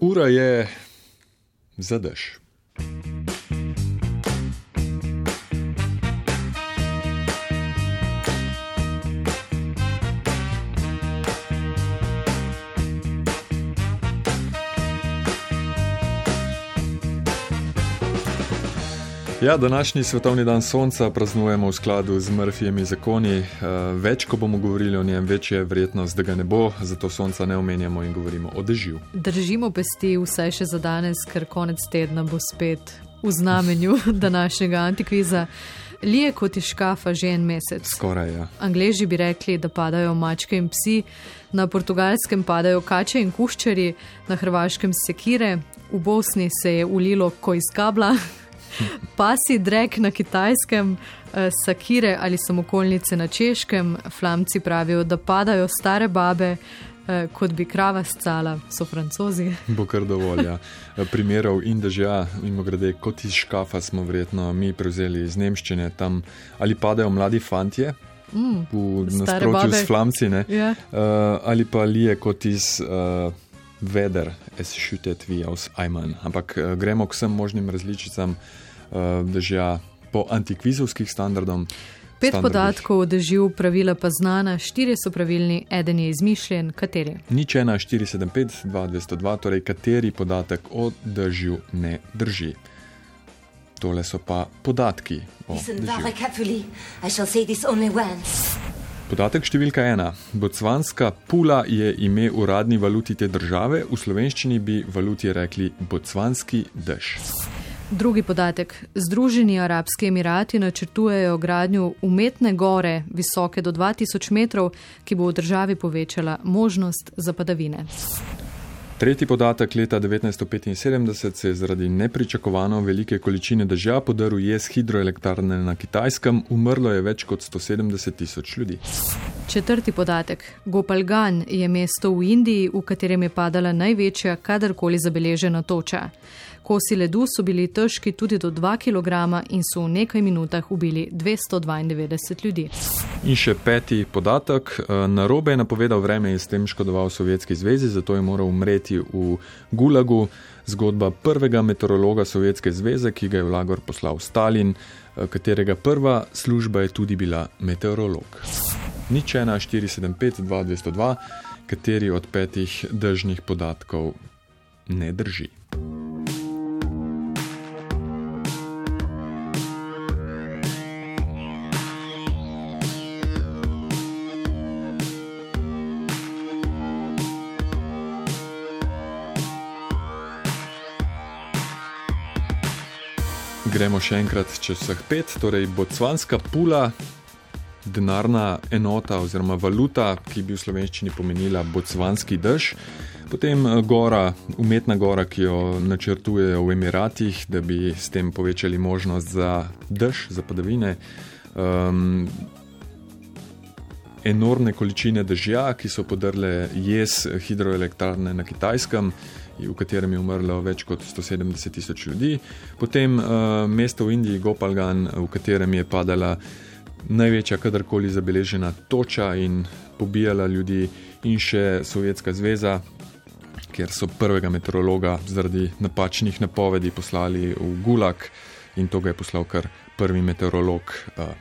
Ura je zadež. Ja, današnji svetovni dan sonca praznujemo v skladu z Murphyjemi zakoni. Eh, več, ko bomo govorili o njem, več je verjetnost, da ga ne bo, zato sonca ne omenjamo in govorimo o dežju. Držimo pesti vsaj še za danes, ker konec tedna bo spet v znamenju današnjega antikviza. Lije kot iz škafa že en mesec. Skoraj, ja. Angleži bi rekli, da padajo mačke in psi, na portugalskem padajo kače in kuščari, na hrvaškem sekire, v Bosni se je ulilo ko iz kabla. Pasi drek na kitajskem, eh, sakire ali samokolnice na češkem, flamci pravijo, da padajo stare babe, eh, kot bi krava scala, so francozi. Bo kar dovolj. Ja. Primerov in dežja, mimo grede, kot iz škafa smo verjetno mi prevzeli iz nemščine, tam ali padajo mladi fantje. Mm, V nasprotju s flamci, ne, Ja. uh, ali pa lije kot iz uh, veder, es šutet vi aus Eimann. Ampak uh, gremo k vsem možnim različicam uh, dežja po antikvizovskih standardom. Pet podatkov o dežju, pravila pa znana, štirje so pravilni, eden je izmišljen, kateri. Nič 1, 475, 2202, torej kateri podatek o dežju ne drži. Tole so pa podatki o Listen dežju. Podatek številka ena. Botswanska pula je ime uradni valuti te države, v slovenščini bi valuti rekli botswanski dež. Drugi podatek. Združeni arabski emirati načrtujejo gradnjo umetne gore, visoke do 2000 metrov, ki bo v državi povečala možnost za padavine. Tretji podatek leta 1975 se je zaradi nepričakovano velike količine dežja podaril jez hidroelektrarne na Kitajskem, umrlo je več kot 170 tisoč ljudi. Četrti podatek. Gopalgan je mesto v Indiji, v katerem je padala največja kadarkoli zabeležena toča. Kosi ledu so bili težki tudi do 2 kg in so v nekaj minutah ubili 292 ljudi. In še peti podatek. eh, Narobe je napovedal vreme in s tem škodoval Sovjetski zvezi, zato je moral umreti v Gulagu. Zgodba prvega meteorologa Sovjetske zveze, ki ga je v Lagor poslal Stalin, eh, katerega prva služba je tudi bila meteorolog. Nič 1, 475, 2202, kateri od petih držnih podatkov ne drži. Gremo še enkrat čez vseh pet, torej botswanska pula, denarna enota oziroma valuta, ki bi v slovenščini pomenila botswanski dež. Potem eh, gora, umetna gora, ki jo načrtujejo v Emiratih, da bi s tem povečali možnost za dež, za padavine. Um, enormne količine dežja, ki so podrle jez hidroelektrarne na Kitajskem, v katerem je umrlo več kot 170 tisoč ljudi. Potem uh, mesto v Indiji, Gopalgan, v katerem je padala največja kadarkoli zabeležena toča in pobijala ljudi, in še Sovjetska zveza, kjer so prvega meteorologa zaradi napačnih napovedi poslali v Gulag in to ga je poslal kar prvi meteorolog uh,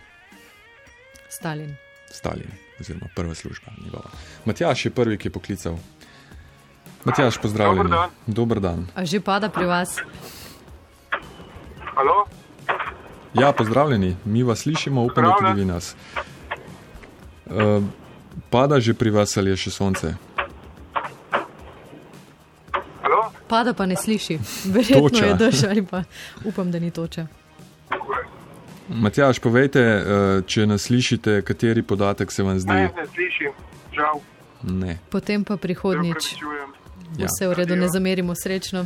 Stalin. Stalin, oziroma prva služba njegova. Matjaš je prvi, ki je poklical. Matjaš, pozdravljen. Dober dan. Dober dan. A že pada pri vas? Halo? Ja, pozdravljeni, mi vas slišimo, upam, da tudi vi nas. Uh, pada že pri vas ali je še sonce? Halo? Pada pa ne sliši. Verjetno Toča. je dež ali pa upam, da ni toča. Matjaš, povejte, uh, če nas slišite, kateri podatek se vam zdi? Ne, ne slišim, žal. Ne. Potem pa prihodnič. opravičujem. Ja. Vse v redu, ne zamerimo srečno.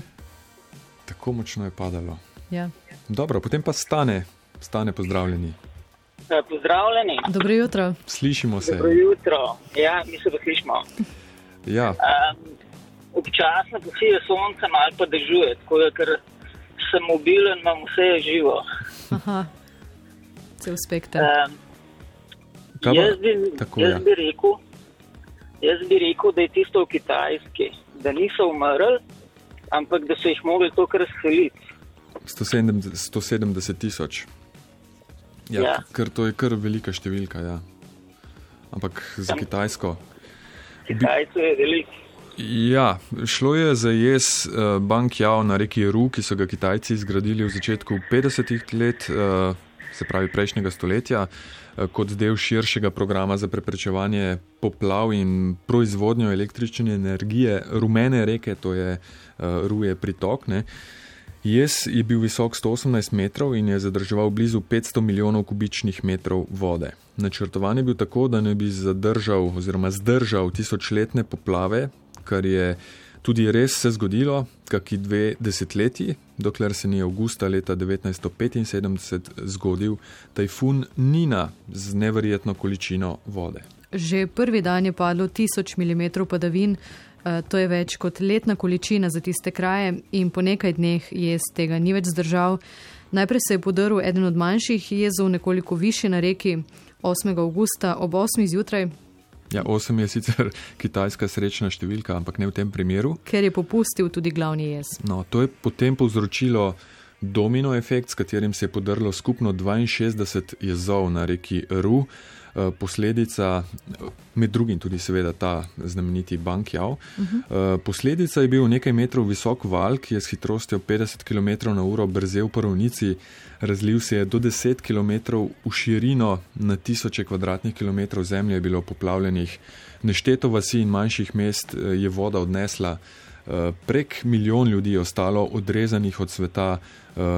Tako močno je padalo. Ja. Dobro, potem pa stane, stane pozdravljeni. Eh, Pozdravljeni, Dobro jutro. Slišimo se. dobro jutro. Ja, mi se poslišimo. Ja, Um, občasno posije sonce, malo pa dežuje, tako da ker sem mobilen, imam vse živo. Aha. Cel spekter. Um, jaz, bi, tako, jaz, ja. bi rekel, jaz bi rekel, da je tisto v Kitajski, da niso umrli, ampak da so jih mogli to kar razseliti. 170 170 tisoč. Ja, Ja. Ker to je kar velika številka. Ja. Ampak za Tam- Kitajsko. Kitajce je veliko. Ja, šlo je za jez uh, Bank Jao na reki Ru, ki so ga Kitajci zgradili v začetku 50-ih let, uh, se pravi prejšnjega stoletja, uh, kot del širšega programa za preprečevanje poplav in proizvodnjo električne energije rumene reke, to je uh, Ru je pritok. Ne. Jez je bil visok 118 metrov in je zadrževal blizu 500 milijonov kubičnih metrov vode. Načrtovan je bil tako, da ne bi zadržal oziroma zdržal tisočletne poplave, kar je tudi res se zgodilo, kakšni dve desetletji, dokler se ni avgusta leta 1975 zgodil tajfun Nina z neverjetno količino vode. Že prvi dan je padlo 1000 mm padavin, eh, to je več kot letna količina za tiste kraje in po nekaj dneh jez tega ni več zdržal. Najprej se je podrl eden od manjših jezov nekoliko više na reki 8. augusta ob 8. zjutraj, Ja, osem je sicer kitajska srečna številka, ampak ne v tem primeru. ker je popustil tudi glavni jez. No, to je potem povzročilo domino efekt, s katerim se je podrlo skupno 62 jezov na reki Ru. Eh, Posledica, med drugim tudi seveda ta znameniti Bankjao. Uh -huh. Posledica je bil nekaj metrov visok val, ki je s hitrostjo 50 km na uro brzel po ravnici, razlil se je do 10 km v širino, na tisoče kvadratnih kilometrov zemlje je bilo poplavljenih, nešteto vasi in manjših mest eh, je voda odnesla. Eh, Prek milijon ljudi je ostalo odrezanih od sveta,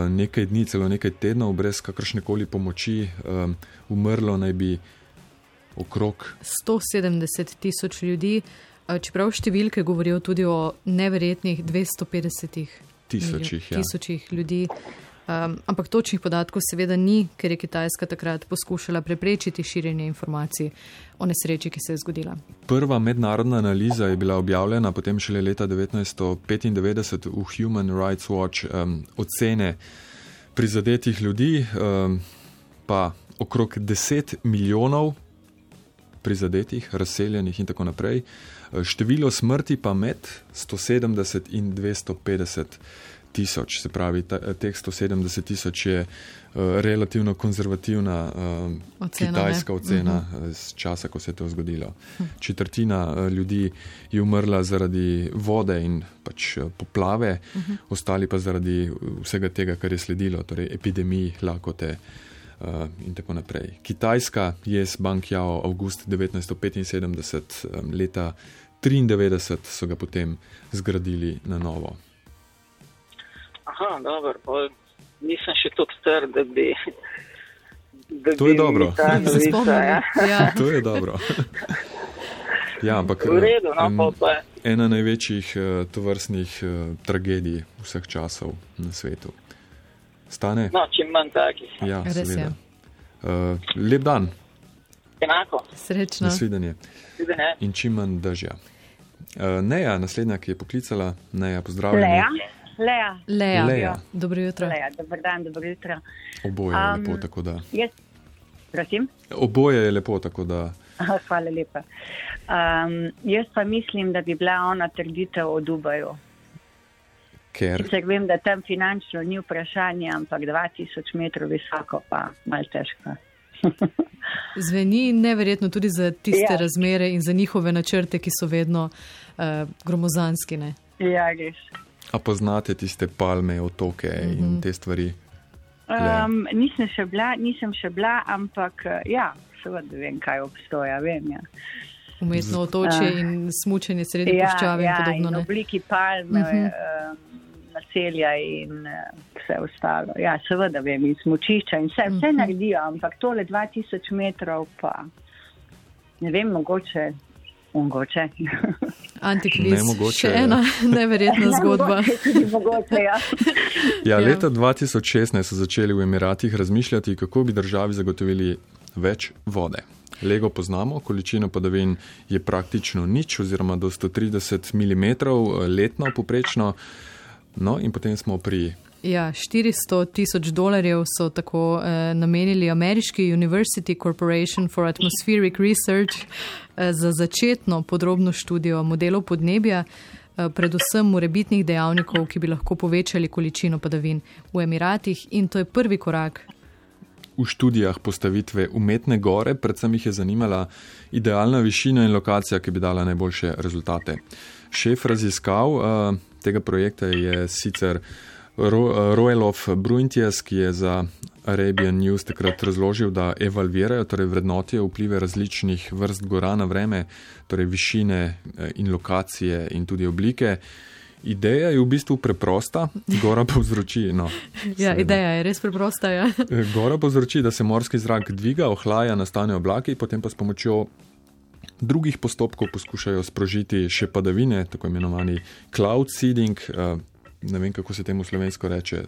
nekaj dni, celo nekaj tednov, brez kakršne koli pomoči, umrlo naj bi okrog 170 tisoč ljudi, čeprav številke govorijo tudi o neverjetnih 250 tisočih. miljo- Ja. tisočih ljudi. Um, ampak točnih podatkov seveda ni, ker je Kitajska takrat poskušala preprečiti širjenje informacij o nesreči, ki se je zgodila. Prva mednarodna analiza je bila objavljena potem šele leta 1995 v Human Rights Watch um, ocene prizadetih ljudi, um, pa okrog 10 milijonov prizadetih, razseljenih in tako naprej. Eh, Število smrti pa med 170 in 250 tisoč, se pravi, ta, teh 170 tisoč je uh, relativno konzervativna uh, Ocena, kitajska ne? ocena uh, z časa, ko se je to zgodilo. Četrtina uh, ljudi je umrla zaradi vode in pač uh, poplave, ostali pa zaradi vsega tega, kar je sledilo, torej epidemij, lakote. Uh, in tako naprej. Kitajska je z Bankjao avgust 1975, um, leta 1993 so ga potem zgradili na novo. Aha, dobro, pa nisem še tako star, da bi. Da To je bi dobro. Ta Se novica, ja. Ja. To je dobro. ja, ampak V redu, no, je. ena največjih uh, tovrstnih uh, tragedij vseh časov na svetu. Stane? No, čim manj takih. Ja, Res je. seveda. Uh, lep dan, Enako, Srečno. nasvidenje ne. in čim manj dežja. Uh, Neja, naslednja, ki je poklicala, Neja, pozdravljeni. Leja. Leja. Leja. Leja. Dobro jutro. Leja. Dobar dan, dobro jutro. Oboje je Um, lepo, tako da. Jaz, prosim. Oboje je lepo, tako da. Aha, Hvala lepa. Um, jaz pa mislim, da bi bila ona trditev o Dubaju. Ker Sicer vem, da tam finančno ni vprašanje, ampak 2000 metrov visoko pa mal težko. Zveni neverjetno tudi za tiste Ja. razmere in za njihove načrte, ki so vedno uh, gromozanski. Ne? ja, res. a poznate tiste palme, otoke mm -hmm. in te stvari. Leja. Um, nisem, še bila, nisem še bila, ampak eh, ja, seveda vem, kaj obstoja. Vem, ja. Umetno otočje Ah. in smučanje sredi ja, puščave ja, in podobno. in ne. obliki palme, uh Mhm. -huh. Naselja in uh, vse ostalo. Ja, seveda vem, in smočišča in vse, vse uh Mhm. naredijo, ampak tole 2000 metrov pa ne vem, mogoče. Mogoče. Antikviz, Nemogoče še je. ena neverjetna zgodba. mogoče, mogoče ja. Ja, Ja. leta 2016 so začeli v Emiratih razmišljati, kako bi državi zagotovili več vode. Lego poznamo, količina padavin je praktično nič, oziroma do 130 mm letno poprečno. No, in potem smo pri Ja, 400 tisoč dolarjev so tako eh, namenili ameriški University Corporation for Atmospheric Research eh, za začetno podrobno študijo modelov podnebja. eh, predvsem morebitnih dejavnikov, ki bi lahko povečali količino padavin v Emiratih in to je prvi korak. V študijah postavitve umetne gore, predvsem jih je zanimala idealna višina in lokacija, ki bi dala najboljše rezultate. Šef raziskav uh, tega projekta je sicer Ro Roelov Bruintjes, ki je za Arabian News takrat razložil, da evalvirajo, torej vrednotijo vplive različnih vrst gora na vreme, torej višine eh, in lokacije in tudi oblike. Ideja je v bistvu preprosta, gora povzroči. No, ja, ideja je res preprosta. Ja. Eh, gora povzroči, da se morski zrak dviga, ohlaja, nastane oblaki, potem pa s pomočjo drugih postopkov poskušajo sprožiti še padavine, tako imenovani cloud seeding. Eh, ne vem, kako se temu slovensko reče,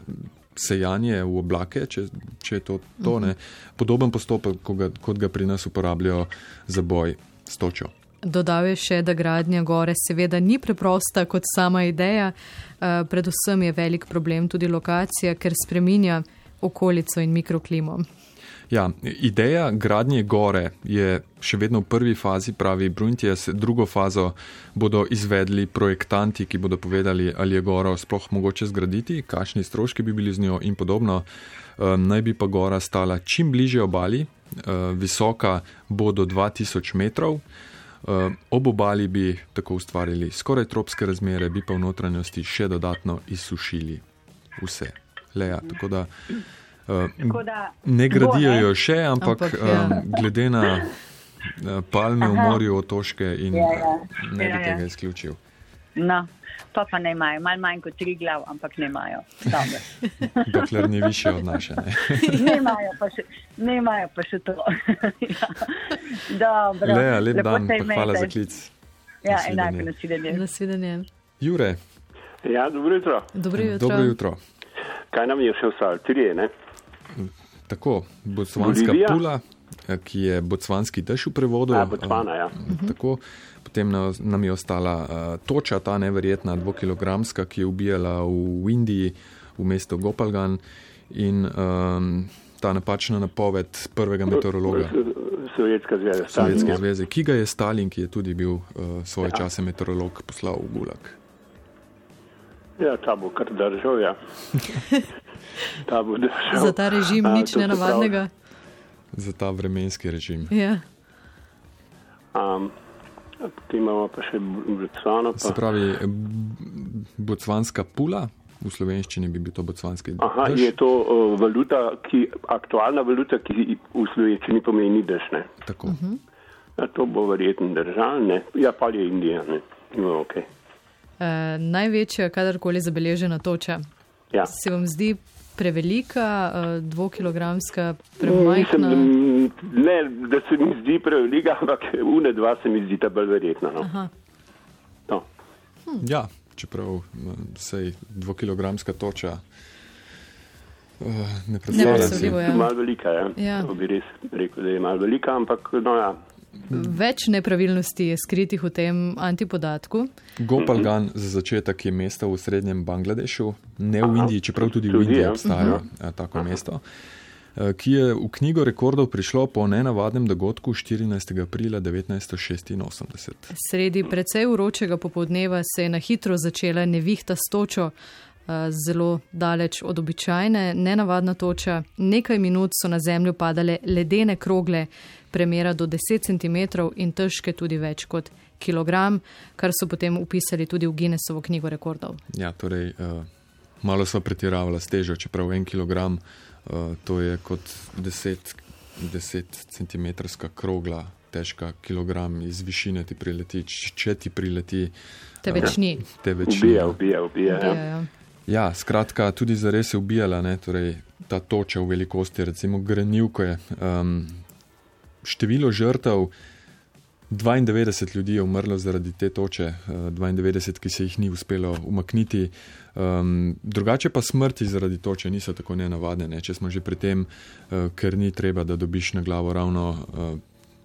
sejanje v oblake, če, če je to to. Ne? Podoben postopek, kot ga, kot ga pri nas uporabljajo za boj s točo. Dodal je še, da gradnja gore seveda ni preprosta kot sama ideja, uh, predvsem je velik problem tudi lokacija, ker spreminja okolico in mikroklimo. Ja, ideja gradnje gore je še vedno v prvi fazi, pravi Bruntjes. Drugo fazo bodo izvedli projektanti, ki bodo povedali, ali je goro sploh mogoče zgraditi, kakšni stroški bi bili z njo in podobno. Um, naj bi pa gora stala čim bliže obali, uh, visoka bo do 2000 metrov. Uh, ob obali bi tako ustvarili skoraj tropske razmere, bi pa v notranjosti še dodatno izsušili vse. Leja, tako da. Uh, ne gradijo jo še, ampak, ampak ja. um, glede na uh, palme Aha. v morju, otoške in ja, ja. ne bi ja, ja. tega izključil. No. Pa pa ne imajo, malo manj kot tri glav, ampak ne imajo. Dokler ni više od naše. Ne, ne, imajo, pa še, ne imajo pa še to. ja. Leja, lep Lepo dan, hvala za klic. Ja, enako, nasvidenje. nasvidenje. Jure. Ja, dobro jutro. Dobro jutro. Dobro jutro. Kaj nam je še ostalo? Trije, ne? Tako, botswanska Bolivija. pula, eh, ki je botswanski dež v prevodu. Ja, Botswana, ja. Eh, tako, potem nam je ostala uh, toča, ta neverjetna dvokilogramska, ki je ubijala v Indiji, v mestu Gopalgan. In um, ta napačna napoved prvega meteorologa. Sovjetske zveze. Sovjetske zveze, ki ga je Stalin, ki je tudi bil uh, svoje ja. čase meteorolog, poslal v Gulag. Ja, ta bo kar držal, ja. ta za ta režim A, nič nenavadnega. Za ta vremenski režim. Ja. Um, potem imamo pa še Botsvano. Pa... Se pravi, botsvanska pula. V slovenščini bi bil to botsvanski dež. Aha, je to uh, valuta, ki, aktualna valuta, ki v slovenščini pomeni dež. Tako. Uh -huh. ja, to bo verjetno držal, ne? Ja, pa je Indija, ne? No, okay. uh, največja, kadarkoli zabeležena toča. Ja. Se vam zdi prevelika, uh, dvokilogramska, premajhna? Mislim, ne, da se mi zdi prevelika, ampak une dva se mi zdi ta bolj verjetna. No. No. Hm. Ja, čeprav se dvokilogramska toča. Uh, ne predstavljam si. Ja. Malo velika je. Ja. Ja. Bi res rekel, da je malo velika, ampak no ja, Več nepravilnosti je skritih v tem antipodatku. Gopalgan za začetek je mesto v srednjem Bangladešu, ne v Indiji, čeprav tudi v Indiji ja. obstaja uh, tako mesto, eh, ki je v knjigo rekordov prišlo po nenavadnem dogodku 14. aprila 1986. Sredi precej uročega popoldneva se je na hitro začela nevihta s točo. Eh, zelo daleč od običajne, nenavadna toča. Nekaj minut so na zemljo padale ledene krogle, premjera do 10 cm in težke tudi več kot kilogram, kar so potem upisali tudi v Guinnessovo knjigo rekordov. Ja, torej, uh, malo so pretiravali s težo, čeprav en kilogram, uh, to je kot 10, 10 cm krogla. Težka kilogram iz višine ti prileti, če ti prileti. Te več ni. Te več ubija, ubija, ubija. ubija ja. Ja. Ja, skratka, tudi za res je ubijala ne, torej, ta toča v velikosti, recimo grenivke. Um, število žrtev, 92 ljudi je umrlo zaradi te toče, uh, 92, ki se jih ni uspelo umakniti. Um, drugače pa smrti zaradi toče niso tako nenavadne. Ne. Če smo že pri tem, uh, ker ni treba, da dobiš na glavo ravno uh,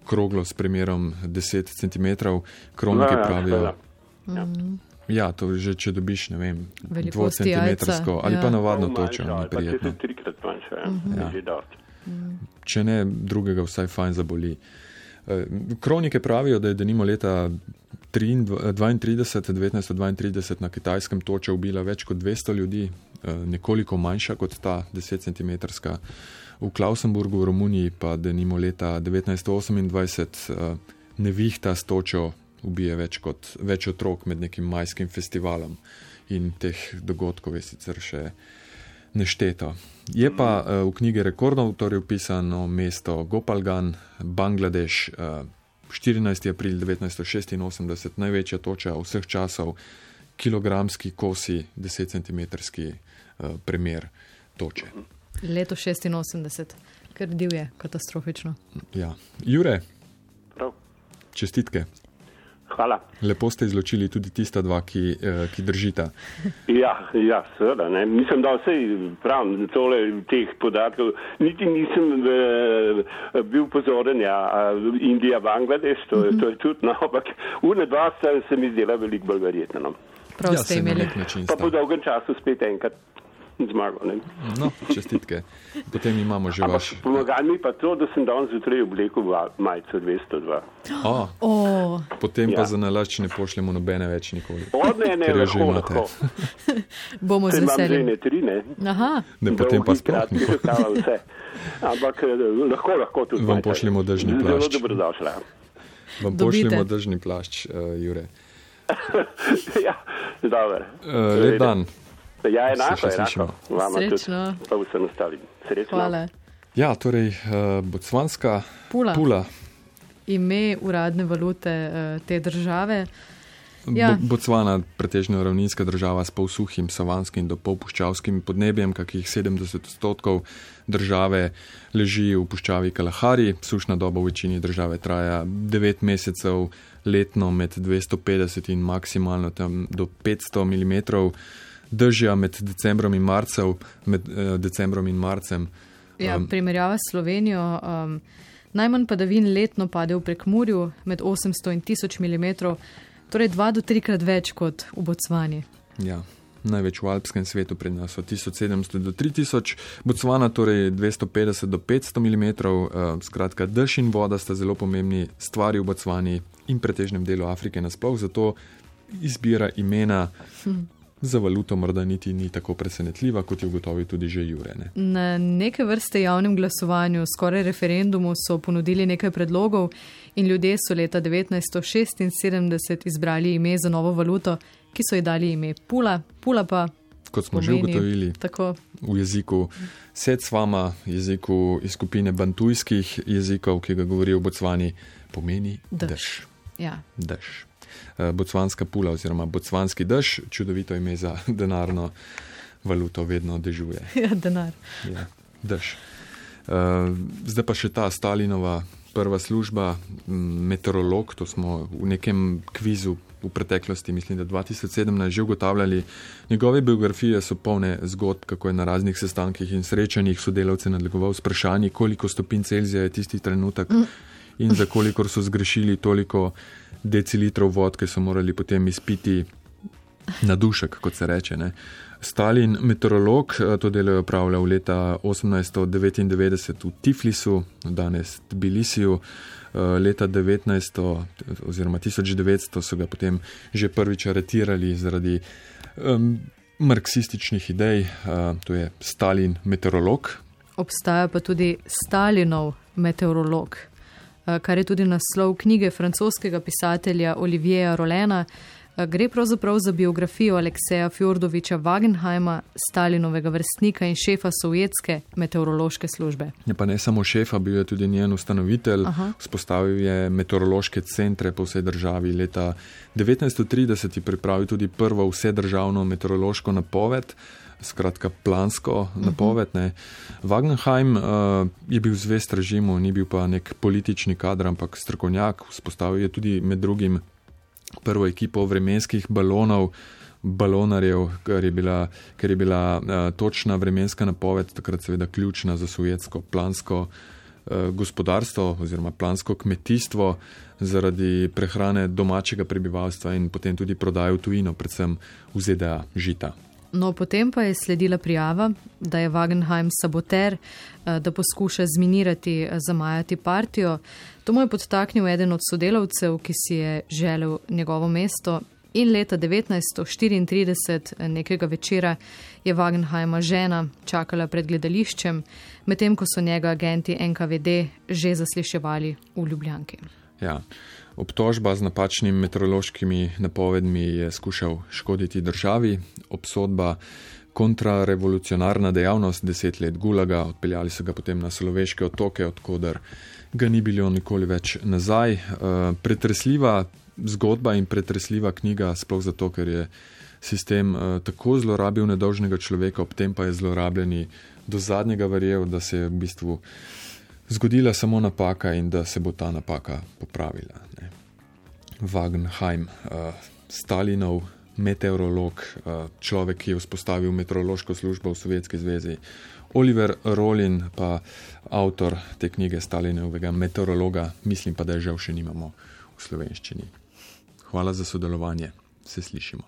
kroglo s premjerom 10 cm, kroniki no, ja, pravijo. Ja. Ja. Mm. Ja, to že če dobiš, ne vem, dvocentimetrsko ali ja. pa navadno točo, ni prijetno. Ja. Ja. Mhm. Če ne drugega, vsaj fajn zaboli. Eh, kronike pravijo, da je denimo leta 32, 1932 na kitajskem toča ubila več kot 200 ljudi, eh, nekoliko manjša kot ta 10 cm. V Klausenburgu v Romuniji pa denimo leta 1928 eh, nevihta s točo ubije več kot več otrok med nekim majskim festivalom in teh dogodkov je sicer še nešteto. Je pa uh, v knjigi rekordov torej upisano mesto Gopalgan, Bangladeš, uh, 14. april 1986, največja toča vseh časov, kilogramski kosi, 10 cm premjer toče. Leto 86, ker divje, katastrofično. Ja. Jure, Prav. čestitke. Hvala. Lepo ste izločili tudi tista dva, ki, eh, ki držita. Ja, ja seveda. Ne. Mislim, da vse pravim tole teh podatkov. Niti nisem eh, bil pozoren, ja, Indija, Bangladeš, to, je- to je tudi, no, ampak une dva sta se mi zdela veliko bolj verjetno. No. Prav ja, ste se imeli. Pa po dolgem času spet enkrat zmagal. Ne. No, čestitke. Potem imamo že vaš. pomaga mi pa to, da sem danes zjutraj oblekel majico 202. O, O, potem pa Ja. za nalašč ne pošljemo nobene več nikoli. Od ne, ne, že imate. lahko. bomo z veseljem. ne tri, ne. Aha, Ne, potem pa sploh ne. Ampak eh, lahko, lahko tudi. Vam pošljemo dežni Zelo plašč. dobrodošla. Vam Dobite. pošljemo držni plašč, uh, Jure. ja, dobro. Uh, lep dan. Ja, Se enako, enako. Vama Srečno. Tudi, pa vsem ostalim. Srečno. hvala. Ja, torej, uh, botsvanska Pula. pula. Ime uradne valute eh, te države. Ja. Ja. Botsvana, pretežno ravninska država s polsuhim, savanskim do polpuščavskim podnebjem, kakih 70 odstotkov države leži v puščavi Kalahari. Sušna doba v večini države traja 9 mesecev letno med 250 in maksimalno tam do 500 mm. Držja med decembrom in marcem, med eh, decembrom in marcem. Ja, Um, primerjava s Slovenijo. Um, najmanj padavin letno pade v prekmurju med 800 in 1000 mm, torej dva do trikrat več kot v Bocvani. Ja, največ v alpskem svetu pri nas od 1700 do 3000, Botswana torej 250 do 500 mm. Uh, skratka, dež in voda sta zelo pomembni stvari v Botswani in pretežnem delu Afrike nasploh, zato izbira imena za valuto morda niti ni tako presenetljiva, kot je ugotovil tudi že Jure. Ne? Na neke vrste javnem glasovanju, skoraj referendumu, so ponudili nekaj predlogov in ljudje so leta 1976 izbrali ime za novo valuto, ki so ji dali ime Pula. Pula pa Kot smo že pomeni ugotovili tako. v jeziku Setsvama, jeziku iz skupine bantujskih jezikov, ki ga govorijo v Botswani, pomeni Dež. dež. Ja. dež. Eh, Botswanska pula oziroma botswanski dež, čudovito ime za denarno valuto, vedno dežuje. ja, denar. Ja, dež. Uh, zdaj pa še ta Stalinova prva služba, meteorolog, to smo v nekem kvizu v preteklosti, mislim, da 2017 že ugotavljali. Njegove biografije so polne zgodb, kako je na raznih sestankih in srečanjih sodelavce nadlegoval s vprašanji, koliko stopinj Celzija je tisti trenutek in za kolikor so zgrešili toliko decilitrov vodke, so morali potem izpiti na dušek, kot se reče. Ne. Stalin, meteorolog, eh, to delo je opravljal leta 1899 v Tiflisu, danes Tbilisiju. Eh, Leta 1900 oziroma 1900 so ga potem že prvič aretirali zaradi um, marksističnih idej, uh, to je Stalin, meteorolog. Obstaja pa tudi Stalinov meteorolog, kar je tudi naslov knjige francoskega pisatelja Olivieja Rolena. Eh, Gre pravzaprav za biografijo Alekseja Fjordoviča Wagenheima, Stalinovega vrstnika in šefa sovjetske meteorološke službe. Je pa ne samo šefa, bil je tudi njen ustanovitelj, Aha. vzpostavil je meteorološke centre po vsej državi. Leta 1930 je pripravil tudi prvo vsedržavno meteorološko napoved, skratka plansko napoved. Ne. Wagenheim uh, je bil zvest režimu, ni bil pa nek politični kader, ampak strokovnjak. Vzpostavil je tudi med drugim prvo ekipo vremenskih balonov. Balonarjev, ker je bila, ker je bila uh, točna vremenska napoved takrat seveda ključna za sovjetsko plansko uh, gospodarstvo oziroma plansko kmetijstvo zaradi prehrane domačega prebivalstva in potem tudi prodajo tujino, predvsem v ZDA žita. No, potem pa je sledila prijava, da je Wagenheim saboter, eh, da poskuša zminirati, eh, zamajati partijo. To mu je podtaknil eden od sodelavcev, ki si je želel njegovo mesto. In leta 1934, eh, nekega večera, je Wagenheima žena čakala pred gledališčem, medtem ko so njega agenti NKVD že zasliševali v Ljubljanki. Ja. Obtožba z napačnimi meteorološkimi napovedmi je skušal škoditi državi, obsodba kontrarevolucionarna dejavnost, deset let gulaga, odpeljali so ga potem na Sloveške otoke, odkudar ga ni bilo nikoli več nazaj. Eh, pretresljiva zgodba in pretresljiva knjiga, sploh zato, ker je sistem eh, tako zlorabil nedolžnega človeka, ob tem pa je zlorabljeni do zadnjega verjel, da se je v bistvu zgodila samo napaka in da se bo ta napaka popravila. Wagenheim, uh, Stalinov meteorolog, uh, človek, ki je vzpostavil meteorološko službo v Sovjetski zvezi, Oliver Rolin, pa avtor te knjige Stalinovega meteorologa, mislim pa, da je žal še nimamo v slovenščini. Hvala za sodelovanje, se slišimo.